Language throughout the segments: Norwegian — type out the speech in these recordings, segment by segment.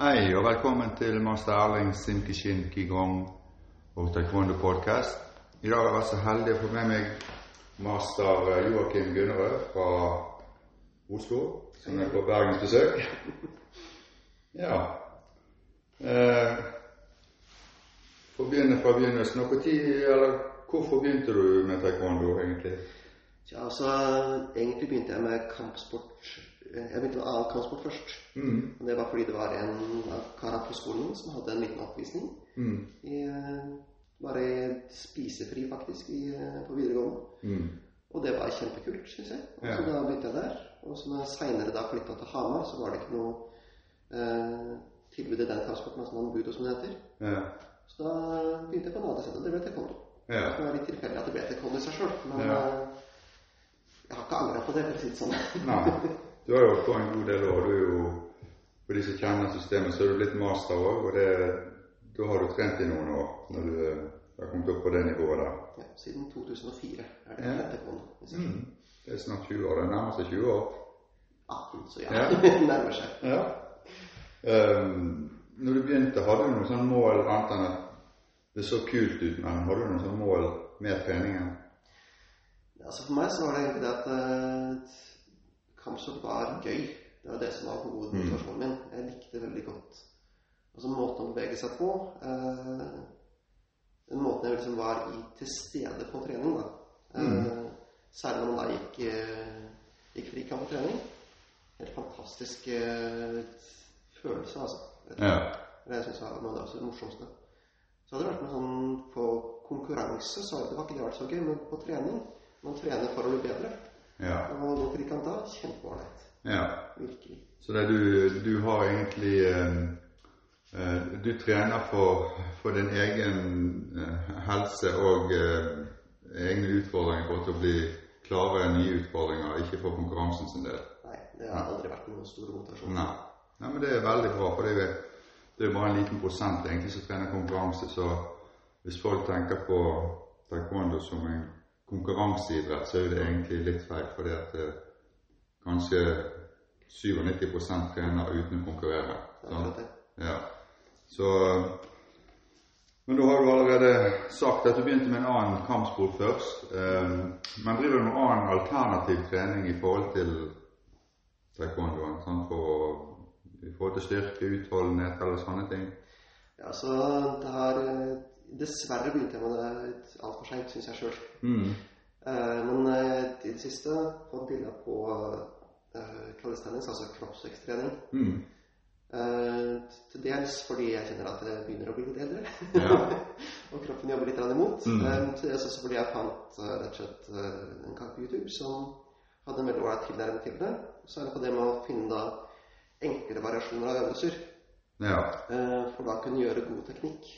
Hei, og velkommen til master Erling Simkishin Kigong og Taekwondo podcast. I dag har jeg vært så heldig å få med meg master Joakim Gunnerød fra Oslo, som er på bergensbesøk. Ja. Eh, for å begynne fra begynnelsen, og tid, eller hvorfor begynte du med taekwondo egentlig? Ja, altså, Egentlig begynte jeg med kampsport Jeg begynte med annen kampsport først. Mm. Og Det var fordi det var en kar på skolen som hadde en liten oppvisning. Mm. I, eh, bare spisefri, faktisk, i, eh, på videregående. Mm. Og det var kjempekult, syns jeg. Og Ja. så da begynte jeg der. Og så når jeg seinere da flytta til Hamar, så var det ikke noe eh, tilbud i den kampsporten, altså noen budo, som det heter. Ja. Så da begynte jeg på en annen sted, og det ble taekwondo. Ja. Det var litt tilfeldig at det ble taekwondo i seg sjøl, men Ja. eh, jeg har ikke angra på det, for å si det sånn. Nei. Du har jo holdt på en god del år. Du er jo, For de som kjenner systemet, så er du blitt master òg, og det, da har du trent i noen år når du eh, har kommet opp på det nivået der. Ja, siden 2004 er det Ja. ja. seg selv. Mm. Det er snart 20 år. Det nærmer seg 20 år. 18, så ja. Ja. Nærmer seg. Ja. Um, når du begynte, hadde du noen sånn mål annet enn at det så kult ut, men hadde du noen sånn mål med treningen? Altså For meg så var det egentlig det at kampsport var gøy. Det var det som var hovedmotivasjonen min. Jeg likte det veldig godt. Altså måten å bevege seg på. eh, den måten jeg liksom var i til stede på trening, da. Uh, Særlig når man da gikk, uh, gikk frikamp på trening. Helt fantastisk eh, følelse, altså. Ja. Det jeg synes var noe av det absolutt morsomste. Så hadde det vært noe sånn på konkurranse, så det var ikke det vært så gøy, men på trening Man trener for å bli bedre. Ja. Og gå frikant da, kjempeålreit. ja. Virkelig. Så det du, du har egentlig eh, eh, Du trener for, for din egen eh, helse og eh, egne utfordringer for å bli klare nye utfordringer, ikke for konkurransen sin del. Nei, det har aldri vært noen stor motivasjon. Nei. Nei, men det er veldig bra, for det er, det er bare en liten prosent egentlig som trener konkurranse. Så hvis folk tenker på taekwondo som en konkurranseidrett, så er det egentlig litt feil. fordi at eh, kanskje 97 trener uten å konkurrere. Er sant? Ja. Så Men da har du allerede sagt at du begynte med en annen kampsport først. Eh, men driver du med annen alternativ trening i forhold til taekwondoen? Sånn I forhold til styrke, utholdenhet eller sånne ting? Ja, så det har eh, Dessverre begynte jeg med det altfor seint, syns jeg sjøl. Mm. Uh, men uh, i det siste fått bilder på calisthenics, altså kroppsveksttrening. Mm. Til dels fordi jeg kjenner at jeg begynner å bli litt eldre. Ja. og kroppen jobber litt imot. Mm. Eh, til dels også fordi jeg fant rett og slett en kar på YouTube som hadde en veldig ålreit tilnærming til det. Så er det på det med å finne da enklere variasjoner av øvelser. ja. For da kunne gjøre god teknikk.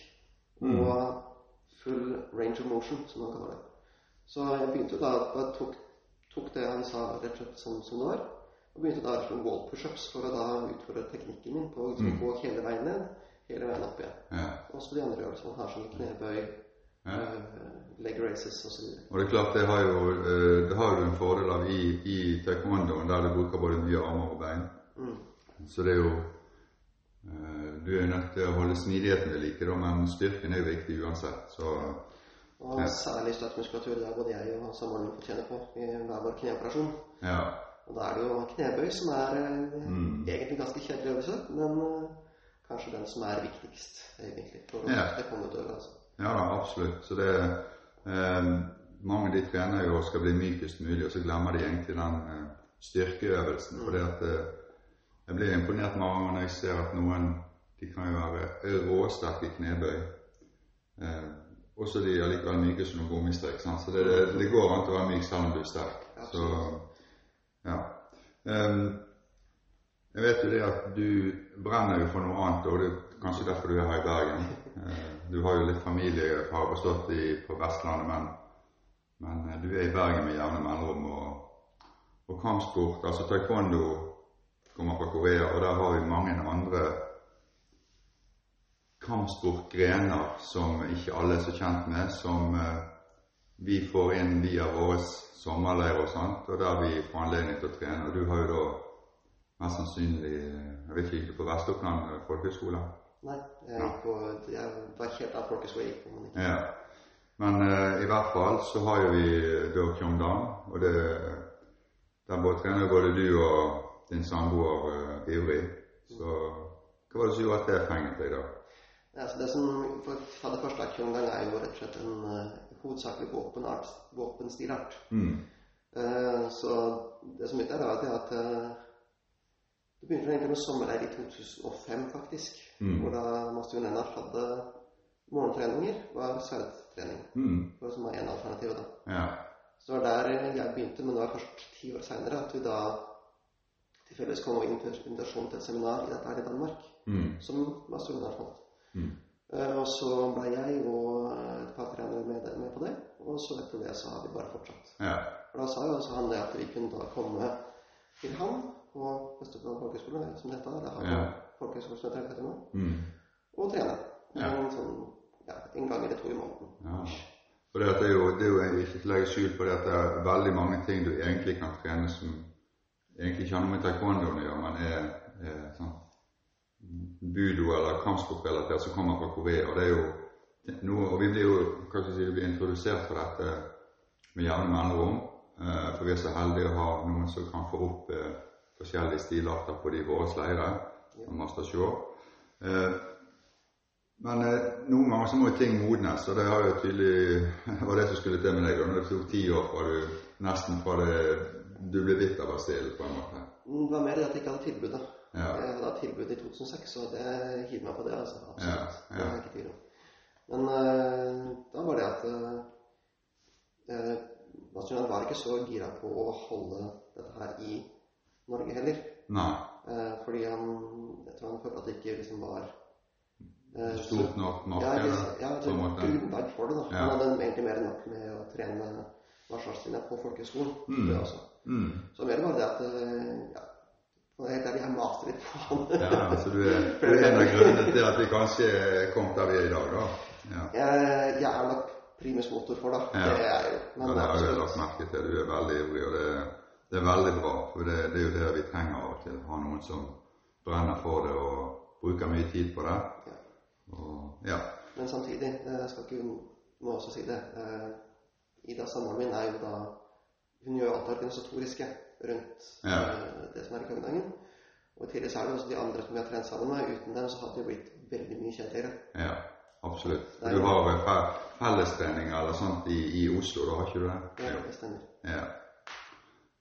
Mm. Og full range of motion, som man kaller det. Så jeg begynte da Jeg tok, tok det han sa rett og slett som, som det var. Og begynte da med wall pushups for å da utfordre teknikken min på å liksom gå hele veien ned, hele veien opp igjen. ja. Også de andre øvelsene man har som knebøy, ja. eh, leg races osv. Og det er klart, det har jo, eh, det har du en fordel av i, i taekwondoen, der du bruker både mye armer og bein. Mm. Så det er jo Du er nødt til å holde smidigheten ved like, men styrken er jo viktig uansett. Så Og Ja. særlig støttemuskulatur, det er både jeg og samboeren fortjener på i hver vår kneoperasjon. ja. Og da er det jo knebøy som er eh, Mm. egentlig ganske kjedelig øvelse, men eh, kanskje den som er viktigst, egentlig, for å Ja. taekwondo-utøvere. Altså. Ja da, absolutt. Så det eh, Mange de trener jo og skal bli mykest mulig, og så glemmer de egentlig den eh, styrkeøvelsen. For det at eh, jeg blir imponert mange ganger når jeg ser at noen de kan jo være råsterke i knebøy. Eh, også de er likevel myke som noen gummistrek. sant? Så det, det, det går an å være myk selv om du er sterk. Så, ja. Um, jeg vet jo det at du brenner jo for noe annet, og det er kanskje derfor du er her i Bergen. Eh, Du har jo litt familie, har bestått i, på Vestlandet, men, men eh, du er i Bergen med jevne mellomrom. Og, og kampsport, altså taekwondo, kommer fra Korea, og der har vi mange andre kampsportgrener som ikke alle er så kjent med, som eh, vi får inn via våre sommerleirer og sånt, og der vi får anledning til å trene. Og du har jo da mest sannsynlig Jeg vet ikke, på Vest-Oppland folkehøgskole? Nei, jeg gikk på jeg var helt av folkeskole gikk på. Ja. Men eh, i hvert fall så har jo vi da Kyongdam, og det, der både trener både du og din samboer uh, ivrig. Så hva var det som gjorde at det fenget deg, da? Ja, så det som for, det første Kyongdang er jo rett og slett en uh, hovedsakelig våpenart, våpenstilart. Mm. Uh, så det som er er at uh, det begynte egentlig med sommerleir i 2005, faktisk. Mm. Hvor da Master Lennart hadde morgentreninger, var sverdtrening. Mm. For som var en alternativ da. Ja. Så det var der jeg begynte, men det var først ti år seinere at vi da tilfeldigvis kom og invitasjon til et seminar i dette her i Danmark, Mm. som Master Lennart holdt. Mm. Eh, Og så ble jeg og et par trenere med, med på det, og så etter det så har vi bare fortsatt. Ja. Og da sa jo også han det at vi kunne da komme til ham på Østerdal folkehøgskole, som dette heter. Det har Ja. folkehøgskole som heter det nå. Mm. Og trene. Ja. En, sånn, ja, en gang eller to i måneden. Ja. For det, er jo, det er jo ikke til å legge skjul på det at det er veldig mange ting du egentlig kan trene som egentlig ikke har noe med taekwondoen å gjøre, men er, er sånn budo eller kampsportrelatert som kommer fra Korea. Og det er jo noe, og vi blir jo hva skal si, vi blir introdusert for dette med jevne mellomrom. Eh, for vi er så heldige å ha noen som kan få opp eh, forskjellige stilarter på de våre leirer. Som Master Shaw. Eh, men eh, noen ganger så må jo ting modnes, og det har jo tydelig var det som skulle til med deg. når Det tok ti år fra du nesten fra det du ble bitt av basillen, på en måte. Det var mer det at jeg ikke hadde tilbud. da. Ja. Jeg hadde hatt tilbud i 2006, og det hiver meg på det. altså. Absolutt. Ja, ja. Det er ikke tvil om. Men eh, da var det at uh, National var ikke så gira på å holde dette her i Norge heller. Nei. Eh, fordi han jeg tror han følte at det ikke liksom var eh, Stort nok nok? ja, liksom, ja, det måte. grunnlag for det. da. Ja. Han hadde egentlig mer enn nok med å trene marsjalstrinnet på folkehøgskolen. Mm. Det også. Mm. Så mer var det at eh, ja, det helt ærlig, jeg maser litt på han. Ja, så du er, du er en av grunnene til at vi kanskje kom der vi er i dag, da. Ja. jeg, jeg er nok primus motor for, da. Ja. Det er jeg jo. Ja, det har jeg lagt merke til. Du er veldig ivrig, og det, det er veldig bra. For det, det er jo det vi trenger av og til. Ha noen som brenner for det og bruker mye tid på det. Ja. Og, ja. Men samtidig, eh, jeg skal ikke må også si det eh, Ida samboeren min er jo da Hun gjør alt det organisatoriske rundt Ja. eh, det som er i København. Og i tillegg så er det også de andre som vi har trent sammen med. Uten dem så hadde det blitt veldig mye kjedeligere. ja. Absolutt. Du har fellestreninger eller sånt i, i Oslo, da har ikke du det? Ja, det stemmer. Ja.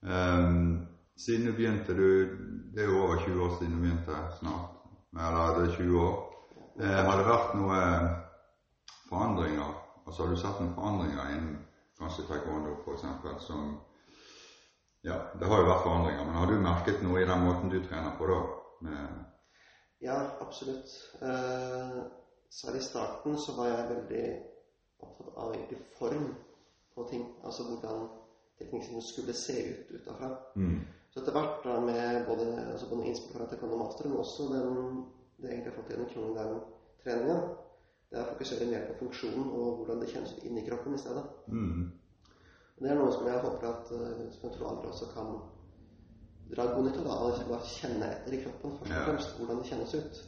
Um, siden du begynte, du, det er jo over 20 år siden du begynte snart. Eller det er 20 år. Eh, har det vært noen forandringer? Altså har du sett noen forandringer innen kanskje taekwondo f.eks. som Ja, det har jo vært forandringer, men har du merket noe i den måten du trener på da? Ja, absolutt. Eh, særlig i starten så var jeg veldig opptatt av egentlig form på ting. Altså hvordan teknikken skulle se ut utafra. mm, Så etter hvert da med både, altså både innspill fra Taekwondo Master, men også den, det jeg egentlig har fått gjennom Kyongdang-treninga, det er å fokusere mer på funksjonen og hvordan det kjennes ut inni kroppen i stedet. mm, Det er noe som jeg håper at eh, som jeg tror andre også kan dra god nytte av. Ikke bare kjenne etter i kroppen først og fremst, hvordan det kjennes ut.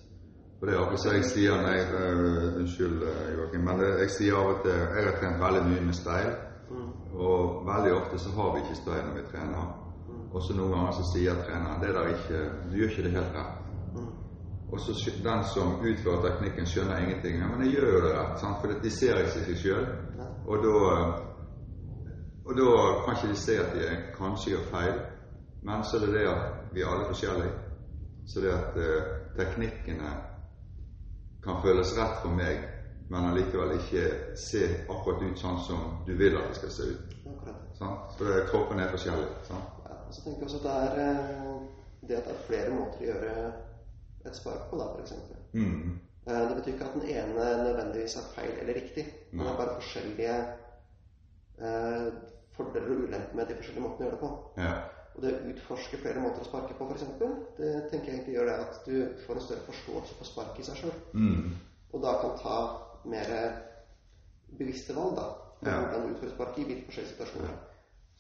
For det er akkurat som jeg sier nei, øh, Unnskyld, øh, Joakim, men jeg sier av og til Jeg har trent veldig mye med steil. Mm. og veldig ofte så har vi ikke steil når vi trener. Og så noen ganger så sier treneren det der ikke Du gjør ikke det helt rett. Mm. Og så den som utfører teknikken, skjønner ingenting. Ja, men jeg gjør jo det rett, sant? for de ser ikke seg sjøl. Og da og da kan ikke de se at de kanskje gjør feil, men så er det det at vi er alle forskjellige. Så det at eh, teknikkene kan føles rett for meg, men allikevel ikke se akkurat ut sånn som du vil at det skal se ut. Akkurat. Så det, kroppen er forskjellig. Sånn? Ja, og så tenker jeg også at det er eh, det at det er flere måter å gjøre et spark på, da, f.eks. Mm. Eh, Det betyr ikke at den ene nødvendigvis er feil eller riktig. Men det er bare forskjellige eh, fordeler og ulemper med de forskjellige måtene å gjøre det på. Ja. Og det å utforske flere måter å sparke på, f.eks., det tenker jeg egentlig gjør det at du får en større forståelse for spark i seg sjøl. Mm. Og da kan ta mer bevisste valg da, på Ja. hvordan du utfører spark i hvilke forskjellige situasjoner. Ja.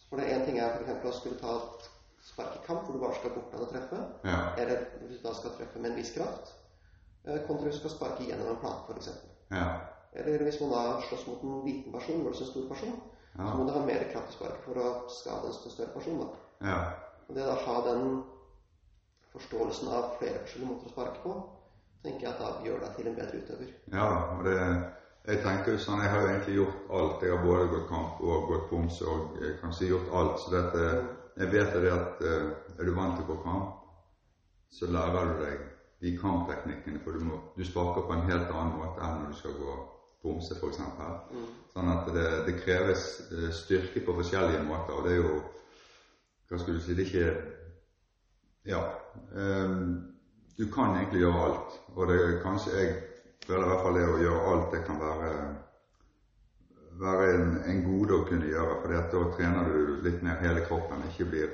For det én ting er f.eks. å skulle ta et sparkekamp, hvor du bare skal bort og treffe, Ja. eller hvis du da skal treffe med en viss kraft, eh, kontra hvis du skal sparke gjennom en plate, f.eks. Ja. Eller hvis man da slåss mot en liten person versus en stor person, Ja. så må du ha mer kraft i sparket for å skade en større person. da. ja. Og det å ha den forståelsen av flere forskjellige måter å sparke på, tenker jeg at da gjør deg til en bedre utøver. Ja og det Jeg tenker jo sånn, jeg har jo egentlig gjort alt. Jeg har både gått kamp og gått poms og jeg kan si gjort alt. Så dette, jeg vet det at eh, er du vant til å gå kamp, så lærer du deg de kampteknikkene. For du, må, du sparker på en helt annen måte enn når du skal gå pomse, f.eks. Mm. Sånn at det, det kreves eh, styrke på forskjellige måter. Og det er jo Hva skulle du si Det er ikke Ja. Um, du kan egentlig gjøre alt. Og det kanskje jeg føler i hvert fall det å gjøre alt, det kan være være en, en gode å kunne gjøre. For da trener du litt mer hele kroppen. Ikke blir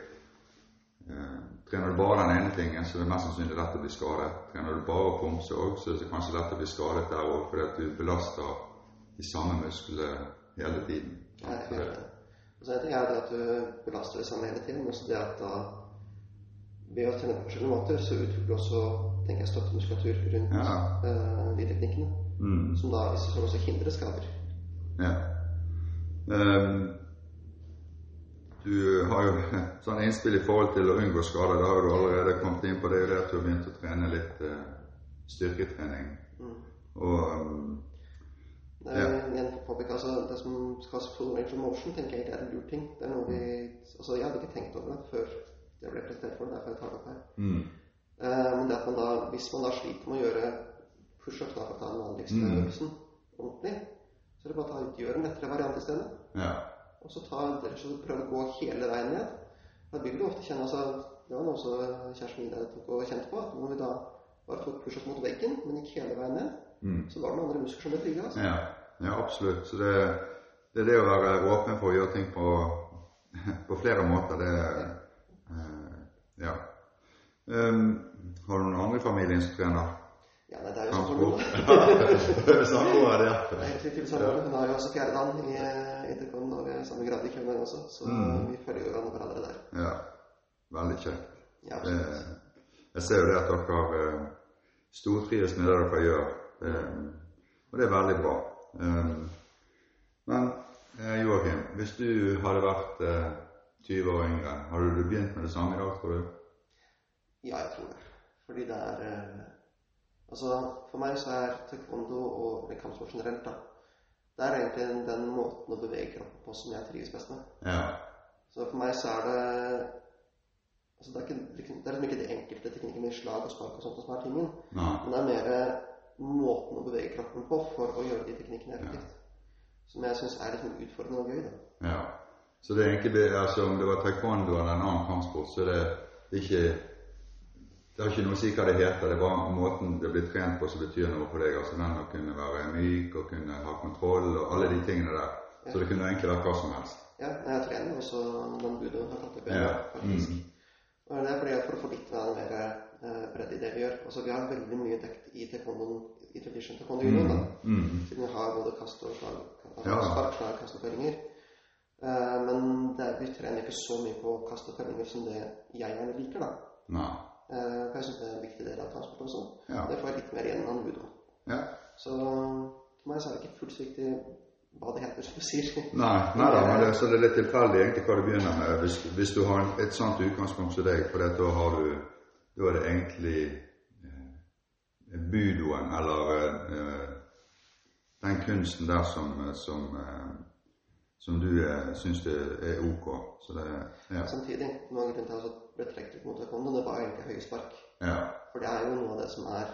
eh, Trener du bare den ene tingen, så er det mest sannsynlig lett å bli skadet. Trener du bare pomse òg, så er det kanskje lett å bli skadet der òg, fordi at du belaster de samme musklene hele tiden. Er Så det, en ting er det at du belaster det samme hele tiden, men også det at da ved å trene på forskjellige måter, så utvikler du også tenker jeg, støttemuskulatur rundt Ja. uh, de teknikkene, mm. som da i seg selv også hindrer skader. Ja. Ehm, du har jo sånn innspill i forhold til å unngå skader. Da har du allerede kommet inn på det, det at du har begynt å trene litt eh, styrketrening. Mm. Og um, Det er jo for påpeke, altså, det som kalles full range of motion, tenker jeg er en lur ting. Det er noe vi, altså Jeg hadde ikke tenkt over det før det ble presentert for det, derfor jeg tar det opp her. mm, Eh, men det at man da, hvis man da sliter med å gjøre pushups, da, for å ta den vanligste Mm. øvelsen ordentlig, så er det bare å ta, gjøre en lettere variant i stedet. ja. Og så ta, prøve å gå hele veien ned. Da vil du ofte kjenne altså, Det var noe også kjæresten min tok og kjente på. at Når vi da bare tok push-ups mot veggen, men gikk hele veien ned, Mm, så var det noen andre muskler som ble trigga. Altså. ja. Ja, absolutt. Så det, det er det å være åpen for å gjøre ting på, på flere måter. Det eh, Ja. Um, har du noen andre i familien som trener? Ja, nei, det er jo sånn. det er samboer, det. Er helt riktig samme. Hun har jo også fjerde dan i eh, intercon, og samme grad i København også, så Mm. vi følger jo hverandre der. Ja. Veldig kjekt. Ja, jeg ser jo det at dere har stortrives med det dere gjør, eh, og det er veldig bra. Eh, men eh, Joakim, hvis du hadde vært eh, 20 år yngre, hadde du begynt med det samme i dag, tror du? Ja, jeg tror det. Fordi det er eh, Altså, for meg så er taekwondo og kampsport generelt, da Det er egentlig den måten å bevege kroppen på som jeg trives best med. Ja. Så for meg så er det Altså, det er, ikke, liksom- det er liksom ikke de enkelte teknikkene i slag og spark og sånt som er tingen, Nei. men det er mer måten å bevege kroppen på for å gjøre de teknikkene effektivt. Som jeg syns er liksom utfordrende og gøy, da. Ja. Så det er egentlig altså, om det var taekwondo eller en annen kampsport, så det er ikke det har ikke noe å si hva det heter, det er bare måten det blir trent på som betyr noe for deg. Altså den å kunne være myk og kunne ha kontroll og alle de tingene der. Så det kunne egentlig vært hva som helst. Ja, jeg trener også den budoen har tatt opp Ja. faktisk. Mm. Og det er fordi for å få litt mer eh, bredde i det vi gjør. Altså, vi har veldig mye dekt i taekwondoen, i tradition taekwondo mm. da. Mm. Siden vi har både kast og slag, Ja. spark, slag, kast og føringer. Eh, men det er, vi trener ikke så mye på kast og føringer som det jeg gjerne liker, da. Nei. Eh, jeg syns det er en viktig del av transport også. Ja. Det får jeg litt mer igjen enn budo. Ja. Så for meg så er det ikke fullt riktig hva det heter, som du sier. Nei, nei da, men det, så det er litt tilfeldig egentlig hva du begynner med. Hvis, hvis du har et sånt utgangspunkt som deg, for da har du Da er det egentlig eh, budoen, eller eh, den kunsten der som, som, eh, som du eh, syns er ok. Så det Ja. Samtidig, noe av grunnen til at jeg ble trukket mot taekwondo, det var egentlig høye spark. ja. For det er jo noe av det som er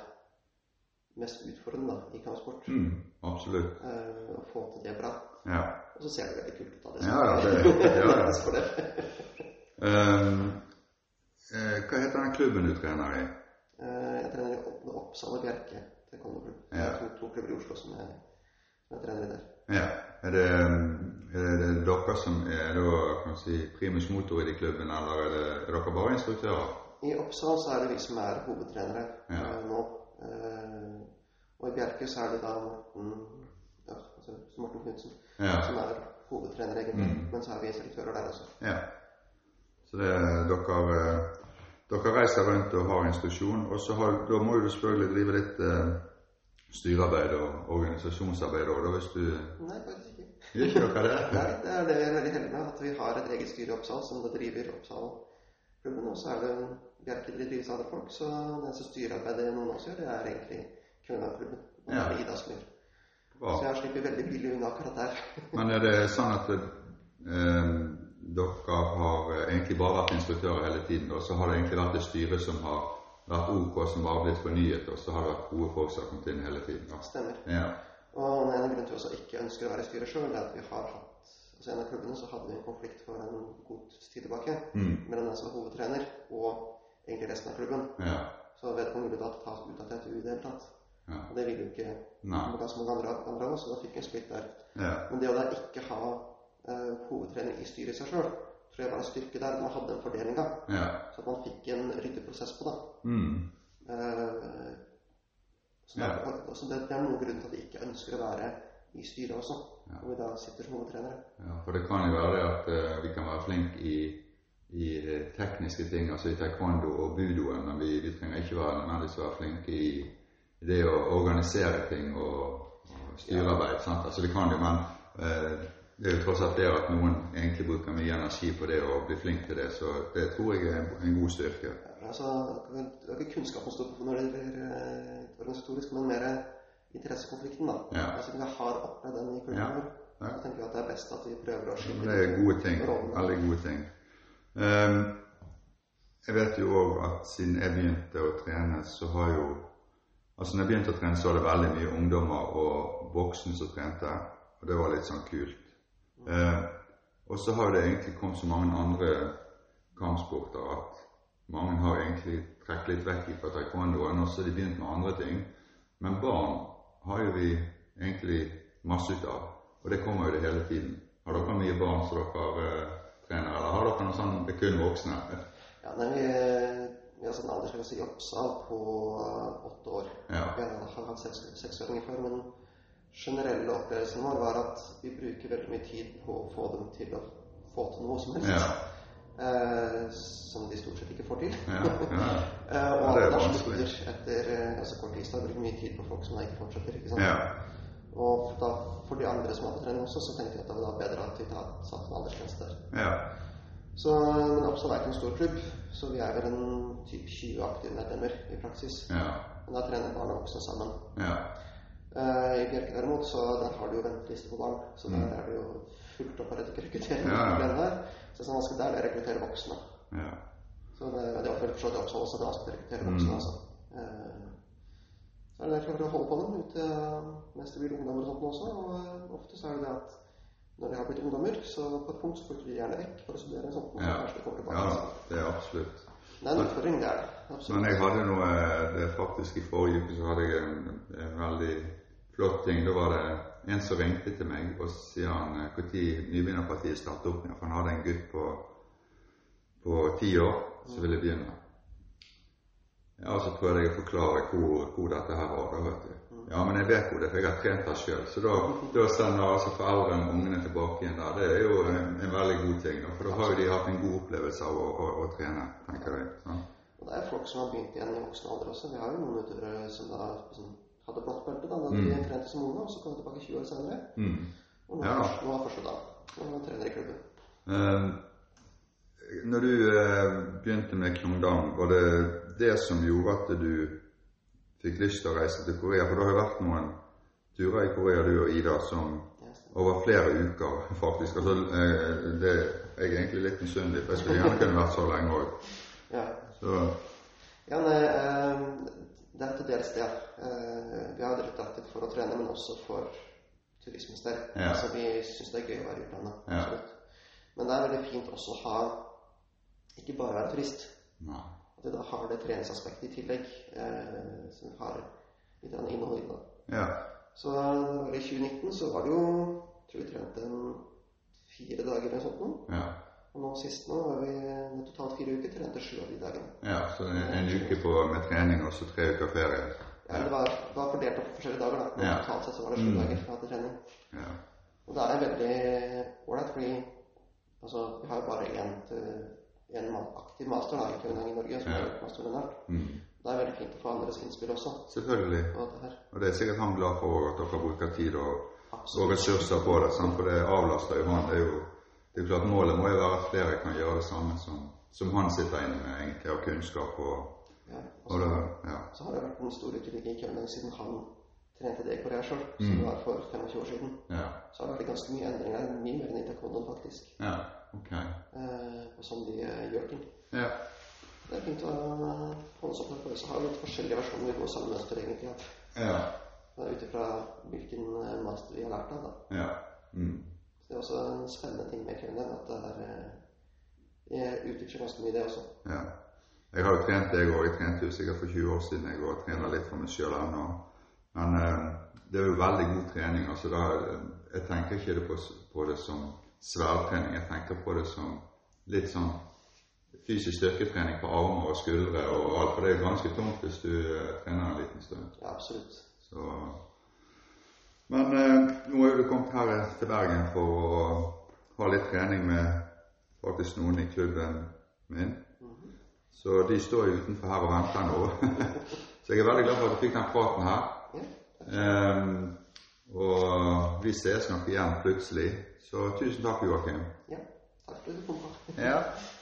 mest utfordrende da, i kampsport. Mm, absolutt. Eh, å få til det bra. Ja. Og så ser det veldig kult ut. da. Ja, ja, det- ja, ja. det. Um, eh, hva heter den klubben du trener i? Eh, jeg trener i Oppsal og Bjerke taekwondo-klubb. Ja. Er to, to klubber i Oslo som jeg, som den trener. Ja. Er det, er det dere som er da, kan si, primus motor i de klubben, eller er, det, er dere bare instruktører? I Oppsal så er det vi som er hovedtrenere Ja. eh, nå. Eh, og i Bjerke så er det da Morten, ja, altså Morten Knutsen Ja. som er hovedtrener, egentlig. Mm. Men så er vi instruktører der også. ja. Så det, dere, eh, dere reiser rundt og har instruksjon, og så har, da må du selvfølgelig drive litt styrearbeid og organisasjonsarbeid òg, hvis du Nei, faktisk ikke. Ikke dere det? Nei, det er det jeg er veldig heldig med, at vi har et eget styre i Oppsal som det driver Oppsal-klubben. Og så er det Bjerke det drives av folk, så det eneste styrearbeidet noen av oss gjør, det er egentlig Kvinneklubben. Og det Ja. er Ida som gjør. Bra. Så jeg slipper veldig billig unna akkurat der. Men er det sånn at eh, dere har eh, egentlig bare vært instruktører hele tiden, og så har det egentlig vært et styre som har vært OK, som bare har blitt fornyet, og så har det vært gode folk som har kommet inn hele tiden? da? Stemmer. Ja. Og en grunn til at jeg ikke ønsker å være i styret sjøl, er at vi har hatt altså En av klubbene så hadde vi en konflikt for en god tid tilbake Mm. mellom den som var hovedtrener og egentlig resten av klubben. Ja. Så vedkommende ville da tas ut av TTU i det hele tatt. Ja. Og det ville jo ikke ganske mange andre, andre av oss, så da fikk vi en splitt der. Ja. Men det å da ikke ha uh, hovedtrener i styret i seg sjøl, tror det var en styrke der. Man hadde den fordelinga. Ja. Så at man fikk en ryddig prosess på det. Mm. Eh, så Ja. det, er- så det, det er noen grunn til at vi ikke ønsker å være i styret også. Ja. når vi da sitter som hovedtrenere. ja. For det kan jo være at uh, vi kan være flinke i, i eh, tekniske ting, altså i taekwondo og budoen, men vi, vi trenger ikke være nødvendigvis være flinke i, det å organisere ting og, og styrearbeid. Sant? Altså det kan jo, men eh, det er jo tross alt det at noen egentlig bruker mye energi på det og blir flink til det, så det tror jeg er en, god styrke. Altså, det er ikke kunnskapen står på når det gjelder eh, organisatorisk, men mer interessekonflikten. da. Ja. Altså, vi har opplevd den i klubben Ja. vår. Ja. Så tenker vi at det er best at vi prøver å Men det er gode ting. Veldig gode ting. Um, jeg vet jo òg at siden jeg begynte å trene, så har jo Altså når jeg begynte å trene, så var det veldig mye ungdommer og voksne som trente. Og det var litt sånn kult. Ehm, og så har det egentlig kommet så mange andre kampsporter at mange har egentlig trukket litt vekk fra taekwondoen, og så har de begynt med andre ting. Men barn har jo vi egentlig masse ut av, og det kommer jo det hele tiden. Har dere mye barn som dere eh, trener, eller har dere noe sånn det kun voksne? Ja, nei, vi, vi har sånn en aldersgrense i Oppsal på eh, åtte år. Ja. Vi har hatt seks, seksåringer før, men generelle opplevelsen vår var at vi bruker veldig mye tid på å få dem til å få til noe som helst. Ja. Eh, som de stort sett ikke får til. Ja, ja. Eh, og at da slutter etter eh, altså kort tid. Vi brukt mye tid på folk som da ikke fortsetter. ikke sant? ja. Og da, for de andre som hadde trening også, så tenkte jeg at det var da bedre at vi satte en aldersgrense der. ja. Så, men Oppsal er ikke en stor klubb, så vi er vel en typ 20 aktive medlemmer i praksis. ja. Men da trener barn og voksne sammen. ja. Eh, I Bjerke derimot, så der har du jo venteliste på barn. Så Mm. der er det jo fullt opp av rekruttering. Ja. Så det er vanskelig der det er å rekruttere voksne. ja. Så det, det er for så vidt også, også, vanskelig å rekruttere Mm. voksne. altså. Eh, så er det derfor å holde på dem ut til mens det blir ungdommer og sånt også. Og eh, ofte så er det det at når de har blitt ungdommer, så på et punkt så flytter de gjerne vekk for å studere sånt. Ja. de tilbake. ja det er absolutt. Det er en utfordring, det er det. Absolutt. Men jeg hadde noe det er faktisk I forrige uke så hadde jeg en, en veldig flott ting. Da var det en som ringte til meg, og sier han når nybegynnerpartiet startet opp igjen. For han hadde en gutt på, på ti år som ville begynne. Ja, så prøvde jeg å forklare hvor, hvor dette her var. Da, vet du. Ja, men jeg vet hvor det er, for jeg har trent det sjøl. Så da, da sender altså foreldrene ungene tilbake igjen der. Det er jo en, en veldig god ting. Da, for da har jo de hatt en god opplevelse av å, å, å trene, tenker jeg. Ja. Og det er folk som har begynt igjen i voksen alder også. Vi har jo noen utøvere som da hadde blått belte da, de Mm. trente som ung, og så kom jeg tilbake 20 år senere. Mm. Og nå, Ja. er- nå er første dag. Og trener i klubben. Uh, når du uh, begynte med Kyongdang, var det det som gjorde at du fikk lyst til å reise til Korea? For det har jo vært noen turer i Korea, du og Ida, som over flere uker, faktisk. Altså, eh, det jeg er egentlig litt misunnelig, for jeg skulle gjerne kunne vært så lenge òg. Ja. Så Ja, nei, det er til dels det. Eh, vi har drevet aktivt for å trene, men også for turismens del. Ja. Altså, vi syns det er gøy å være i utlandet. Ja. Men det er veldig fint også å ha ikke bare være turist. Nei. At vi da har det treningsaspektet i tillegg, eh, som har litt innhold i det. Ja. Så i 2019 så var det jo jeg tror vi trente en fire dager eller noe sånt. Ja. Og nå sist nå var vi totalt fire uker, trente sju av de dagene. ja. Så en, en uke på, med trening og så tre uker ferie. Ja, det var, det var fordelt opp på forskjellige dager, da. Men Ja. totalt sett så var det sju Mm. dager fra til trening. Ja. Og det er veldig ålreit, fordi altså, vi har jo bare én til en aktiv master da, i København i Norge, som Ja. er mastervenner. Mm. Det er veldig fint å få andres innspill også. Selvfølgelig. på dette. Og det er sikkert han glad for at dere bruker tid og, og ressurser på det. Sant? For det avlaster jo han. Det er jo det er klart Målet må jo være at flere kan gjøre det samme som, som han sitter inne med egentlig av kunnskap. Og, Ja. Og og da, ja. så har det vært en stor utvikling i København siden han trente det i Korea sjøl, som Mm. var for 25 år siden. Ja. Så har det vært ganske mye endringer, mye mer enn i taekwondoen faktisk, ja. Ok. eh, og sånn de eh, gjør ting. Ja. Det er fint å holde oss på det. Så har vi litt forskjellige versjoner vi går sammen mønster egentlig. Ja. er Ut ifra hvilken eh, master vi har lært av. da. ja. Mm. Det er også en spennende ting med København, at det er eh, Jeg utvikler ganske mye, det også. Ja. Jeg har jo trent jeg òg. Jeg trente jo sikkert for 20 år siden jeg òg. Trener litt for meg sjøl ennå. Men eh, det er jo veldig god trening. altså da, Jeg tenker ikke det på, på det som sværtrening. Jeg tenker på det som litt sånn fysisk styrketrening på armer og skuldre og alt. For det er ganske tungt hvis du eh, trener en liten stund. Ja, absolutt. Så Men eh, nå er jo du kommet her til Bergen for å ha litt trening med faktisk noen i klubben min. Så de står jo utenfor her og venter nå. Så jeg er veldig glad for at du fikk den praten her. Ehm, og vi ses nok igjen plutselig. Så tusen takk, Joakim. ja. Takk for at du kom.